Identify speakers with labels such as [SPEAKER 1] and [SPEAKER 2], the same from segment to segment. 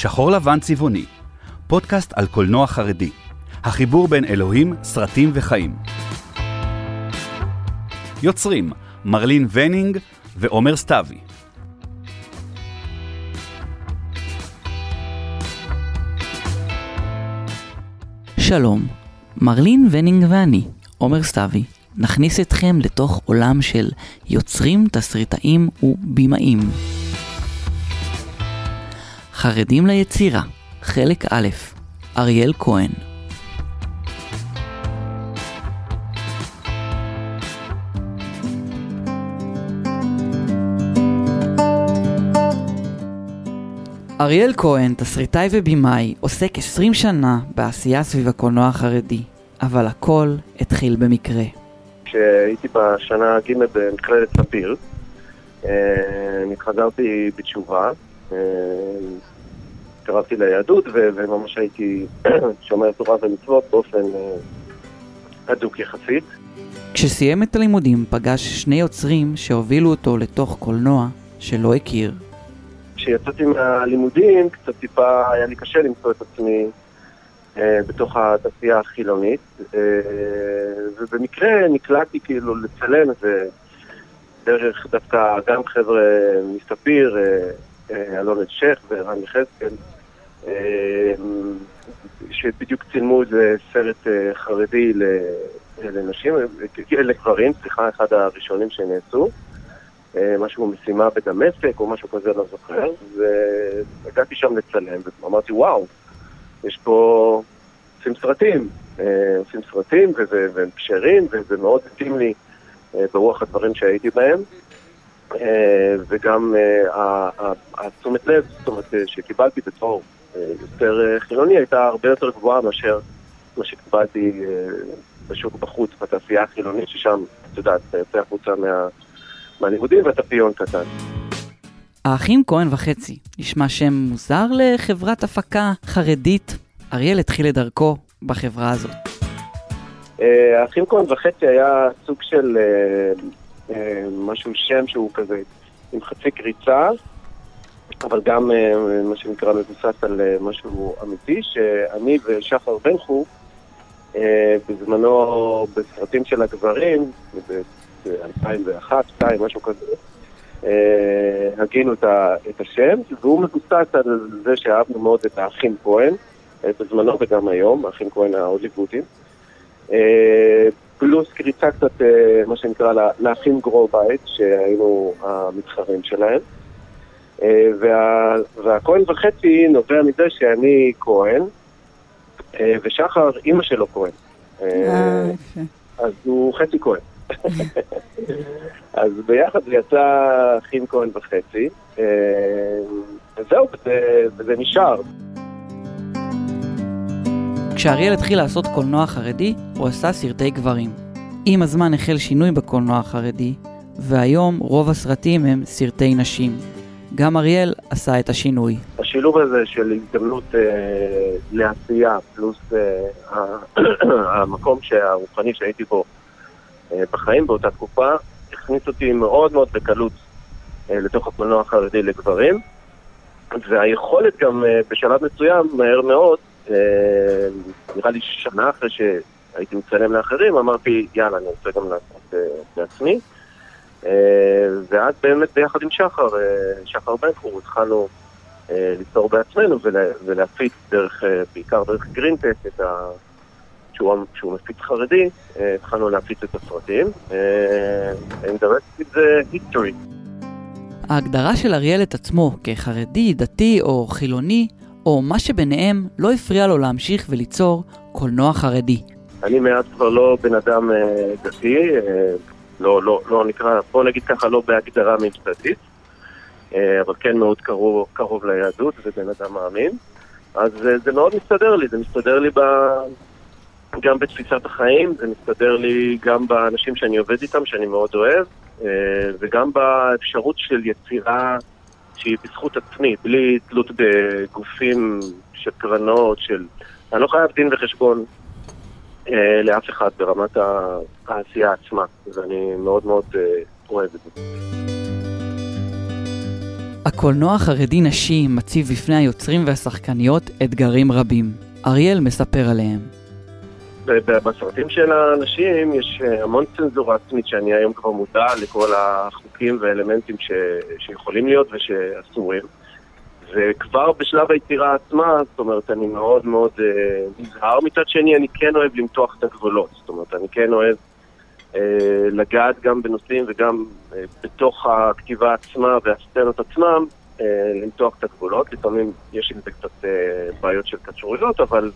[SPEAKER 1] שחור לבן צבעוני, פודקאסט על קולנוע חרדי, החיבור בין אלוהים, סרטים וחיים. יוצרים מרלין ונינג ועומר סתיוי.
[SPEAKER 2] שלום, מרלין ונינג ואני, עומר סתיוי, נכניס אתכם לתוך עולם של יוצרים, תסריטאים ובימאים. חרדים ליצירה, חלק א', אריאל כהן. אריאל כהן, תסריטאי ובימאי, עוסק 20 שנה בעשייה סביב הקולנוע החרדי, אבל הכל התחיל במקרה.
[SPEAKER 3] כשהייתי בשנה ג' במכללת ספיר, אה, אני חזרתי בתשובה, אה, קרבתי ליהדות וממש הייתי שומר תורה ומצוות באופן אה, הדוק יחסית.
[SPEAKER 2] כשסיים את הלימודים פגש שני יוצרים שהובילו אותו לתוך קולנוע שלא הכיר.
[SPEAKER 3] כשיצאתי מהלימודים קצת טיפה היה לי קשה למצוא את עצמי אה, בתוך התעשייה החילונית אה, ובמקרה נקלעתי כאילו לצלם איזה דרך דווקא גם חבר'ה מספיר, אה, אה, אלון שייח ורן יחזקאל אה, שבדיוק צילמו איזה סרט אה, חרדי לנשים, לגברים, סליחה, אחד הראשונים שנעשו, משהו משימה בדמשק או משהו כזה, לא זוכר, והגעתי שם לצלם, ואמרתי, וואו, יש פה, עושים סרטים, עושים סרטים והם כשרים, וזה מאוד התאים לי ברוח הדברים שהייתי בהם. וגם התשומת לב, זאת אומרת, שקיבלתי בתור יותר אה, חילוני הייתה הרבה יותר גבוהה מאשר מה שקיבלתי אה, בשוק בחוץ, בתעשייה החילונית, ששם, את יודעת, אתה יוצא החוצה מה, מהלימודים ואתה פיון קטן.
[SPEAKER 2] האחים כהן וחצי, נשמע שם מוזר לחברת הפקה חרדית. אריאל התחיל את דרכו בחברה הזאת.
[SPEAKER 3] אה, האחים כהן וחצי היה סוג של משהו, שם שהוא כזה עם חצי קריצה, אבל גם אה, מה שנקרא מבוסס על אה, משהו אמיתי, שאני ושחר בן חור, אה, בזמנו בסרטים של הגברים, ב-2001, 2002, משהו כזה, הגינו את השם, והוא מבוסס על זה שאהבנו מאוד את האחים כהן, בזמנו וגם היום, האחים כהן ההוליוודיים. פלוס קריצה קצת, מה שנקרא, לאחים גרובייס, שהיינו המתחרים שלהם. אה, וה, והכהן וחצי נובע מזה שאני כהן, אה, ושחר אימא שלו כהן. אה, אז הוא חצי כהן. אז ביחד זה יצא אחים כהן וחצי, וזהו, וזה, וזה נשאר.
[SPEAKER 2] כשאריאל התחיל לעשות קולנוע חרדי, הוא עשה סרטי גברים. עם הזמן החל שינוי בקולנוע החרדי, והיום רוב הסרטים הם סרטי נשים. גם אריאל עשה את השינוי.
[SPEAKER 3] השילוב הזה של הזדמנות אה, לעשייה, פלוס אה, המקום הרוחני שהייתי בו אה, בחיים באותה תקופה, הכניס אותי מאוד מאוד בקלות אה, לתוך הקולנוע החרדי לגברים, והיכולת גם אה, בשלב מסוים, מהר מאוד, נראה לי שנה אחרי שהייתי מצלם לאחרים, אמרתי, יאללה, אני רוצה גם לעשות אה, לעצמי. אה, ואז באמת ביחד עם שחר, אה, שחר בן חור, התחלנו אה, ליצור בעצמנו ולהפיץ דרך, בעיקר דרך גרינטק, את ה... שהוא, שהוא מפיץ חרדי, התחלנו להפיץ את הסרטים. And the rest is history.
[SPEAKER 2] ההגדרה של אריאל את עצמו כחרדי, דתי או חילוני, או מה שביניהם, לא הפריע לו להמשיך וליצור קולנוע חרדי.
[SPEAKER 3] אני מאז כבר לא בן אדם דתי, לא, לא, לא נקרא, בוא נגיד ככה, לא בהגדרה מבצעית, אה, אבל כן מאוד קרוב, קרוב ליהדות ובן אדם מאמין. אז אה, זה מאוד מסתדר לי, זה מסתדר לי ב... גם בתפיסת החיים, זה מסתדר לי גם באנשים שאני עובד איתם, שאני מאוד אוהב, אה, וגם באפשרות של יצירה שהיא בזכות עצמי, בלי תלות בגופים של קרנות, של... אני לא חייב דין וחשבון אה, לאף אחד ברמת העשייה עצמה, ואני מאוד מאוד אה, אוהב את זה.
[SPEAKER 2] קולנוע חרדי נשי מציב בפני היוצרים והשחקניות אתגרים רבים. אריאל מספר עליהם.
[SPEAKER 3] בסרטים של האנשים יש אה, המון צנזורה עצמית שאני היום כבר מודע לכל החוקים והאלמנטים ש... שיכולים להיות ושאסורים. וכבר בשלב היצירה עצמה, זאת אומרת, אני מאוד מאוד אה, נזהר. מצד שני, אני כן אוהב למתוח את הגבולות. זאת אומרת, אני כן אוהב אה, לגעת גם בנושאים וגם אה, בתוך הכתיבה עצמה והסצנות עצמם, אה, למתוח את הגבולות. לפעמים יש עם זה קצת אה, בעיות של קצוריות, אבל...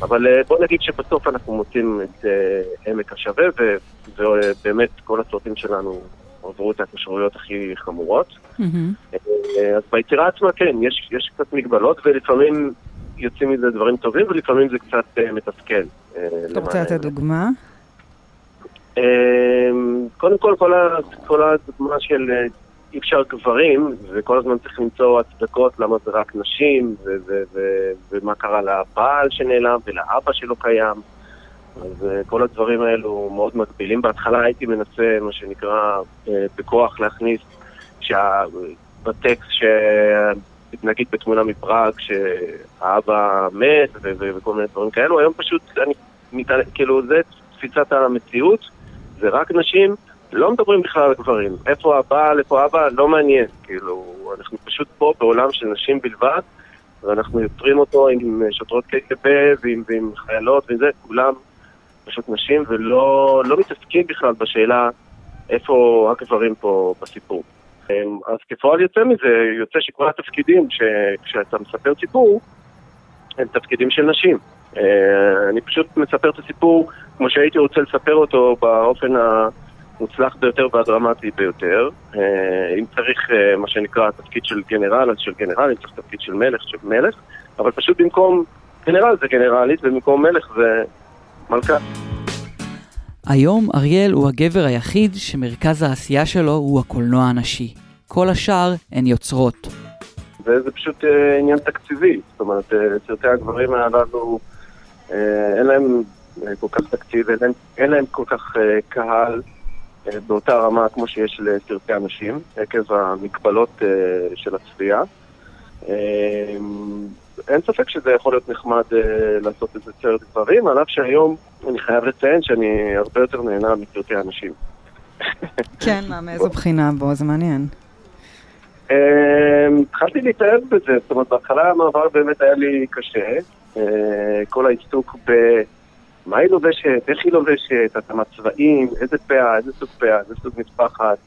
[SPEAKER 3] אבל אה, בוא נגיד שבסוף אנחנו מוצאים את uh, עמק השווה, ובאמת כל הסרטים שלנו עברו את ההתקשרויות הכי חמורות. Mm-hmm. אז ביצירה עצמה כן, יש, יש קצת מגבלות, ולפעמים יוצאים מזה דברים טובים, ולפעמים זה קצת מתסכל.
[SPEAKER 4] אתה רוצה לתת דוגמה?
[SPEAKER 3] קודם כל, כל, כל הדוגמה של אי אפשר גברים, וכל הזמן צריך למצוא הצדקות למה זה רק נשים, ו- ו- ו- ומה קרה לבעל שנעלם ולאבא שלא קיים. אז uh, כל הדברים האלו מאוד מגבילים. בהתחלה הייתי מנסה, מה שנקרא, uh, בכוח להכניס שה... בטקסט, ש... נגיד בתמונה מפראג, שהאבא מת ו- ו- וכל מיני דברים כאלו, היום פשוט, אני, מת... כאילו, זה תפיסת המציאות, זה רק נשים. לא מדברים בכלל על גברים. איפה הבעל, איפה אבא, לא מעניין. כאילו, אנחנו פשוט פה בעולם של נשים בלבד, ואנחנו יוצרים אותו עם שוטרות קק"ב ועם, ועם חיילות וזה, כולם פשוט נשים, ולא לא מתעסקים בכלל בשאלה איפה הגברים פה בסיפור. אז כפועל יוצא מזה, יוצא שכל התפקידים כשאתה מספר סיפור, הם תפקידים של נשים. אה, אני פשוט מספר את הסיפור כמו שהייתי רוצה לספר אותו באופן ה... המוצלח ביותר והדרמטי ביותר. אה, אם צריך אה, מה שנקרא תפקיד של גנרל, אז של גנרל, אם צריך תפקיד של מלך, של מלך, אבל פשוט במקום גנרל זה גנרלית ובמקום מלך זה מלכה.
[SPEAKER 2] היום אריאל הוא הגבר היחיד שמרכז העשייה שלו הוא הקולנוע הנשי. כל השאר הן יוצרות.
[SPEAKER 3] וזה פשוט אה, עניין תקציבי, זאת אומרת, סרטי הגברים הללו, אין להם כל כך תקציב, אין להם, אין להם כל כך קהל. אה, באותה רמה כמו שיש לסרטי אנשים, עקב המגבלות אה, של הצפייה. אה, אין ספק שזה יכול להיות נחמד לעשות איזה סרט דברים, על אף שהיום אני חייב לציין שאני הרבה יותר נהנה מסרטי אנשים.
[SPEAKER 4] כן, מה, מאיזו בחינה בו? זה מעניין.
[SPEAKER 3] התחלתי להתאהב בזה, זאת אומרת, בהתחלה המעבר באמת היה לי קשה. כל העיסוק ב... מה היא לובשת, איך היא לובשת, התאמת צבעים, איזה פאה, איזה סוג פאה, איזה סוג מטפחת,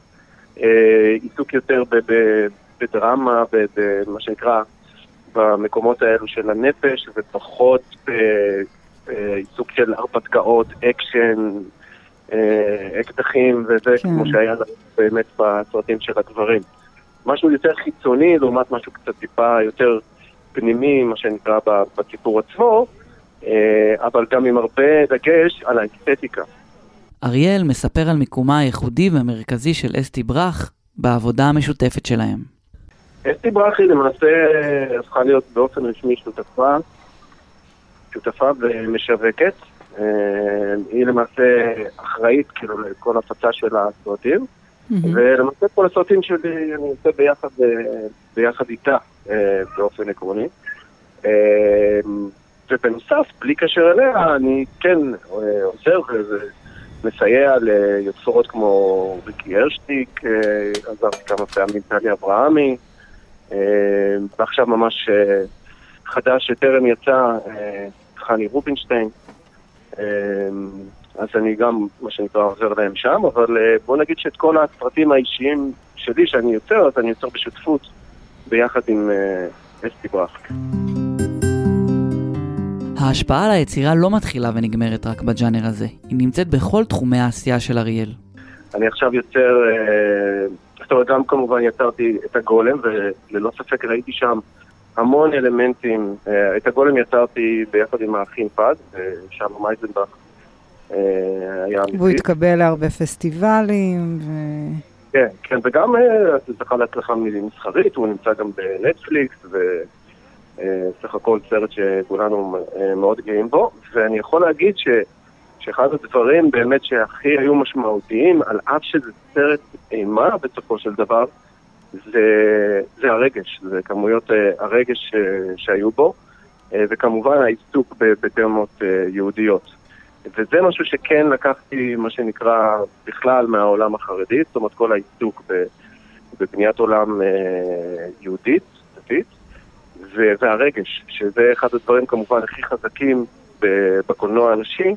[SPEAKER 3] אה, עיסוק יותר ב- ב- בדרמה, במה שנקרא, במקומות האלו של הנפש, ופחות בעיסוק של הרפתקאות, אקשן, אה, אקדחים וזה, כן. כמו שהיה באמת בסרטים של הגברים. משהו יותר חיצוני לעומת משהו קצת טיפה יותר פנימי, מה שנקרא, בסיפור עצמו. אה, אבל גם עם הרבה דגש על האסתטיקה.
[SPEAKER 2] אריאל מספר על מיקומה הייחודי והמרכזי של אסתי ברח בעבודה המשותפת שלהם.
[SPEAKER 3] אסתי ברח היא למעשה הפכה להיות באופן רשמי שותפה, שותפה ומשווקת. אה, היא למעשה אחראית כאילו לכל הפצה של הסרטים, ולמעשה כל הסרטים שלי אני עושה ביחד, אה, ביחד איתה באופן עקרוני. ובנוסף, בלי קשר אליה, אני כן אה, עוזר ומסייע ליוצרות כמו ריקי הרשטיק, אה, עזרתי כמה פעמים טלי אברהמי, אה, ועכשיו ממש חדש שטרם יצא, חני רובינשטיין. אז אני גם, מה שנקרא, עוזר להם שם, אבל בוא נגיד שאת כל הסרטים האישיים שלי שאני יוצר, אז אני יוצר בשותפות ביחד עם אסתי ברח.
[SPEAKER 2] ההשפעה על היצירה לא מתחילה ונגמרת רק בג'אנר הזה, היא נמצאת בכל תחומי העשייה של אריאל.
[SPEAKER 3] אני עכשיו יוצר, אה, זאת אומרת, גם כמובן יצרתי את הגולם, וללא ספק ראיתי שם המון אלמנטים. אה, את הגולם יצרתי ביחד עם האחים פד, שם מייזנבך
[SPEAKER 4] אה, היה אמיתי. והוא התקבל להרבה פסטיבלים. ו...
[SPEAKER 3] כן, כן, וגם זכה להצלחה מסחרית, הוא נמצא גם בנטפליקס, ו... אה, סך הכל סרט שכולנו אה, מאוד גאים בו, ואני יכול להגיד ש, שאחד הדברים באמת שהכי היו משמעותיים, על אף שזה סרט אימה בסופו של דבר, זה, זה הרגש, זה כמויות הרגש שהיו בו, וכמובן העיסוק בתאומות יהודיות. וזה משהו שכן לקחתי, מה שנקרא, בכלל מהעולם החרדי, זאת אומרת כל העיסוק בבניית עולם יהודית, דתית, והרגש, שזה אחד הדברים כמובן הכי חזקים בקולנוע הנשי,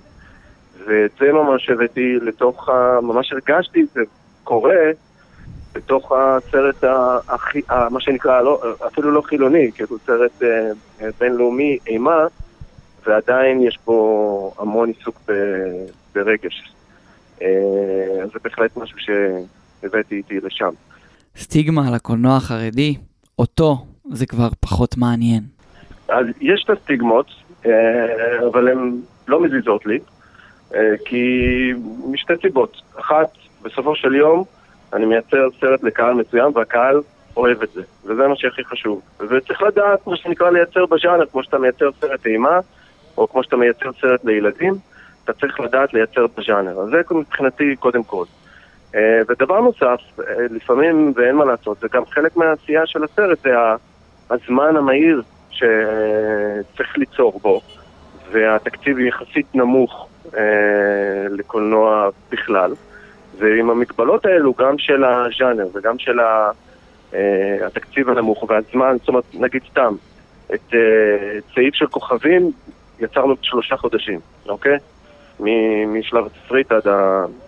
[SPEAKER 3] ואת זה ממש הבאתי לתוך ה... ממש הרגשתי, זה קורה בתוך הסרט הכי, מה שנקרא, לא, אפילו לא חילוני, כאילו סרט אה, בינלאומי אימה, ועדיין יש פה המון עיסוק ב, ברגש. אה, זה בהחלט משהו שהבאתי איתי לשם.
[SPEAKER 2] סטיגמה על הקולנוע החרדי, אותו זה כבר פחות מעניין.
[SPEAKER 3] אז יש את הסטיגמות, אה, אבל הן לא מזיזות לי, אה, כי משתי סיבות. אחת, בסופו של יום אני מייצר סרט לקהל מסוים והקהל אוהב את זה, וזה מה שהכי חשוב. וצריך לדעת, מה שנקרא, לייצר בז'אנר, כמו שאתה מייצר סרט אימה, או כמו שאתה מייצר סרט לילדים, אתה צריך לדעת לייצר בז'אנר. אז זה מבחינתי קודם כל. אה, ודבר נוסף, לפעמים, ואין מה לעשות, זה גם חלק מהעשייה של הסרט, זה הזמן המהיר שצריך ליצור בו, והתקציב יחסית נמוך אה, לקולנוע בכלל. ועם המגבלות האלו, גם של הז'אנר וגם של ה, אה, התקציב הנמוך והזמן, זאת אומרת, נגיד סתם, את אה, סעיף של כוכבים יצרנו שלושה חודשים, אוקיי? משלב התסריט עד,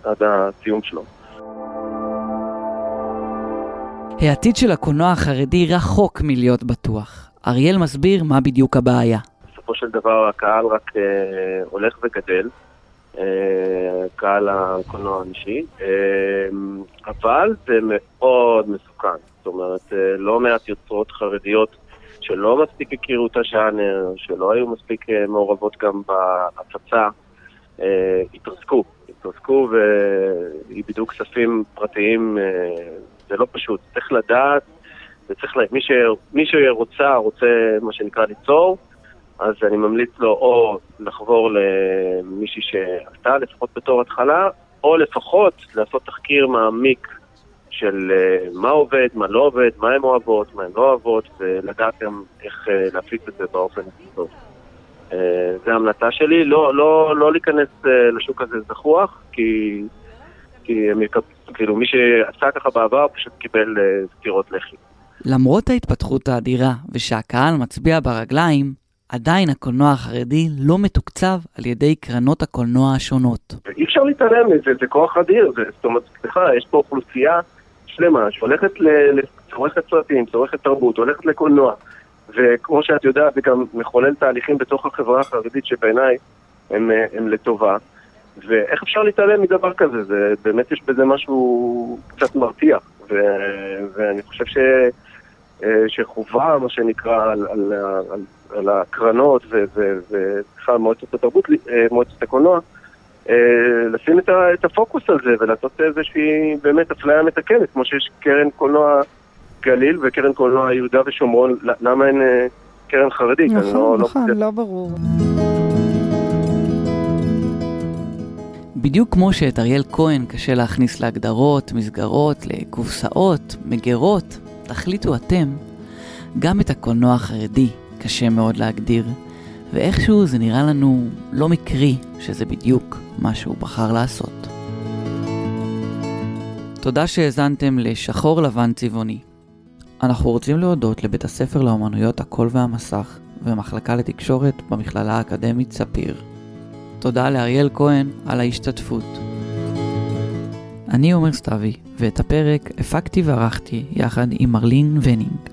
[SPEAKER 3] עד הסיום שלו.
[SPEAKER 2] העתיד של הקולנוע החרדי רחוק מלהיות בטוח. אריאל מסביר מה בדיוק הבעיה.
[SPEAKER 3] בסופו של דבר הקהל רק אה, הולך וגדל, אה, קהל הקולנוע הנשי, אה, אבל זה מאוד מסוכן. זאת אומרת, אה, לא מעט יוצרות חרדיות שלא מספיק הכירו את הז'אנר, שלא היו מספיק אה, מעורבות גם בהפצה, אה, התרסקו. התרסקו ואיבדו כספים פרטיים אה, זה לא פשוט. צריך לדעת, וצריך, לה... מי, ש... מי שרוצה, רוצה מה שנקרא ליצור, אז אני ממליץ לו או לחבור למישהי שעשתה, לפחות בתור התחלה, או לפחות לעשות תחקיר מעמיק של אה, מה עובד, מה לא עובד, מה הן אוהבות, מה הן לא אוהבות, ולדעת גם איך אה, להפיץ את זה באופן טוב. אה, זו ההמלצה שלי, לא, לא, לא להיכנס לשוק הזה זחוח, כי, כי הם יקבלו כאילו מי שעשה ככה בעבר פשוט קיבל uh, סטירות לחי.
[SPEAKER 2] למרות ההתפתחות האדירה ושהקהל מצביע ברגליים, עדיין הקולנוע החרדי לא מתוקצב על ידי קרנות הקולנוע השונות.
[SPEAKER 3] אי אפשר להתעלם מזה, זה כוח אדיר, זה, זאת אומרת, סליחה, יש פה אוכלוסייה שלמה שהולכת לצורכת סרטים, צורכת תרבות, הולכת לקולנוע, וכמו שאת יודעת, זה גם מחולל תהליכים בתוך החברה החרדית שבעיניי הם, אה, הם לטובה. ואיך אפשר להתעלם מדבר כזה? זה, באמת יש בזה משהו קצת מרתיע, ו, ואני חושב ש, אה, שחובה, מה שנקרא, על, על, על, על הקרנות ובכלל מועצת התרבות, אה, מועצת הקולנוע, אה, לשים את, ה, את הפוקוס על זה ולעשות איזושהי באמת אפליה מתקנת, כמו שיש קרן קולנוע גליל וקרן קולנוע יהודה ושומרון, למה אין קרן חרדית?
[SPEAKER 4] נכון, לא, לא נכון, לא, לא ברור.
[SPEAKER 2] בדיוק כמו שאת אריאל כהן קשה להכניס להגדרות, מסגרות, לקופסאות, מגירות, תחליטו אתם, גם את הקולנוע החרדי קשה מאוד להגדיר, ואיכשהו זה נראה לנו לא מקרי שזה בדיוק מה שהוא בחר לעשות. תודה שהאזנתם לשחור לבן צבעוני. אנחנו רוצים להודות לבית הספר לאמנויות הקול והמסך ומחלקה לתקשורת במכללה האקדמית ספיר. תודה לאריאל כהן על ההשתתפות. אני עומר סתיוי, ואת הפרק הפקתי וערכתי יחד עם מרלין ונינג.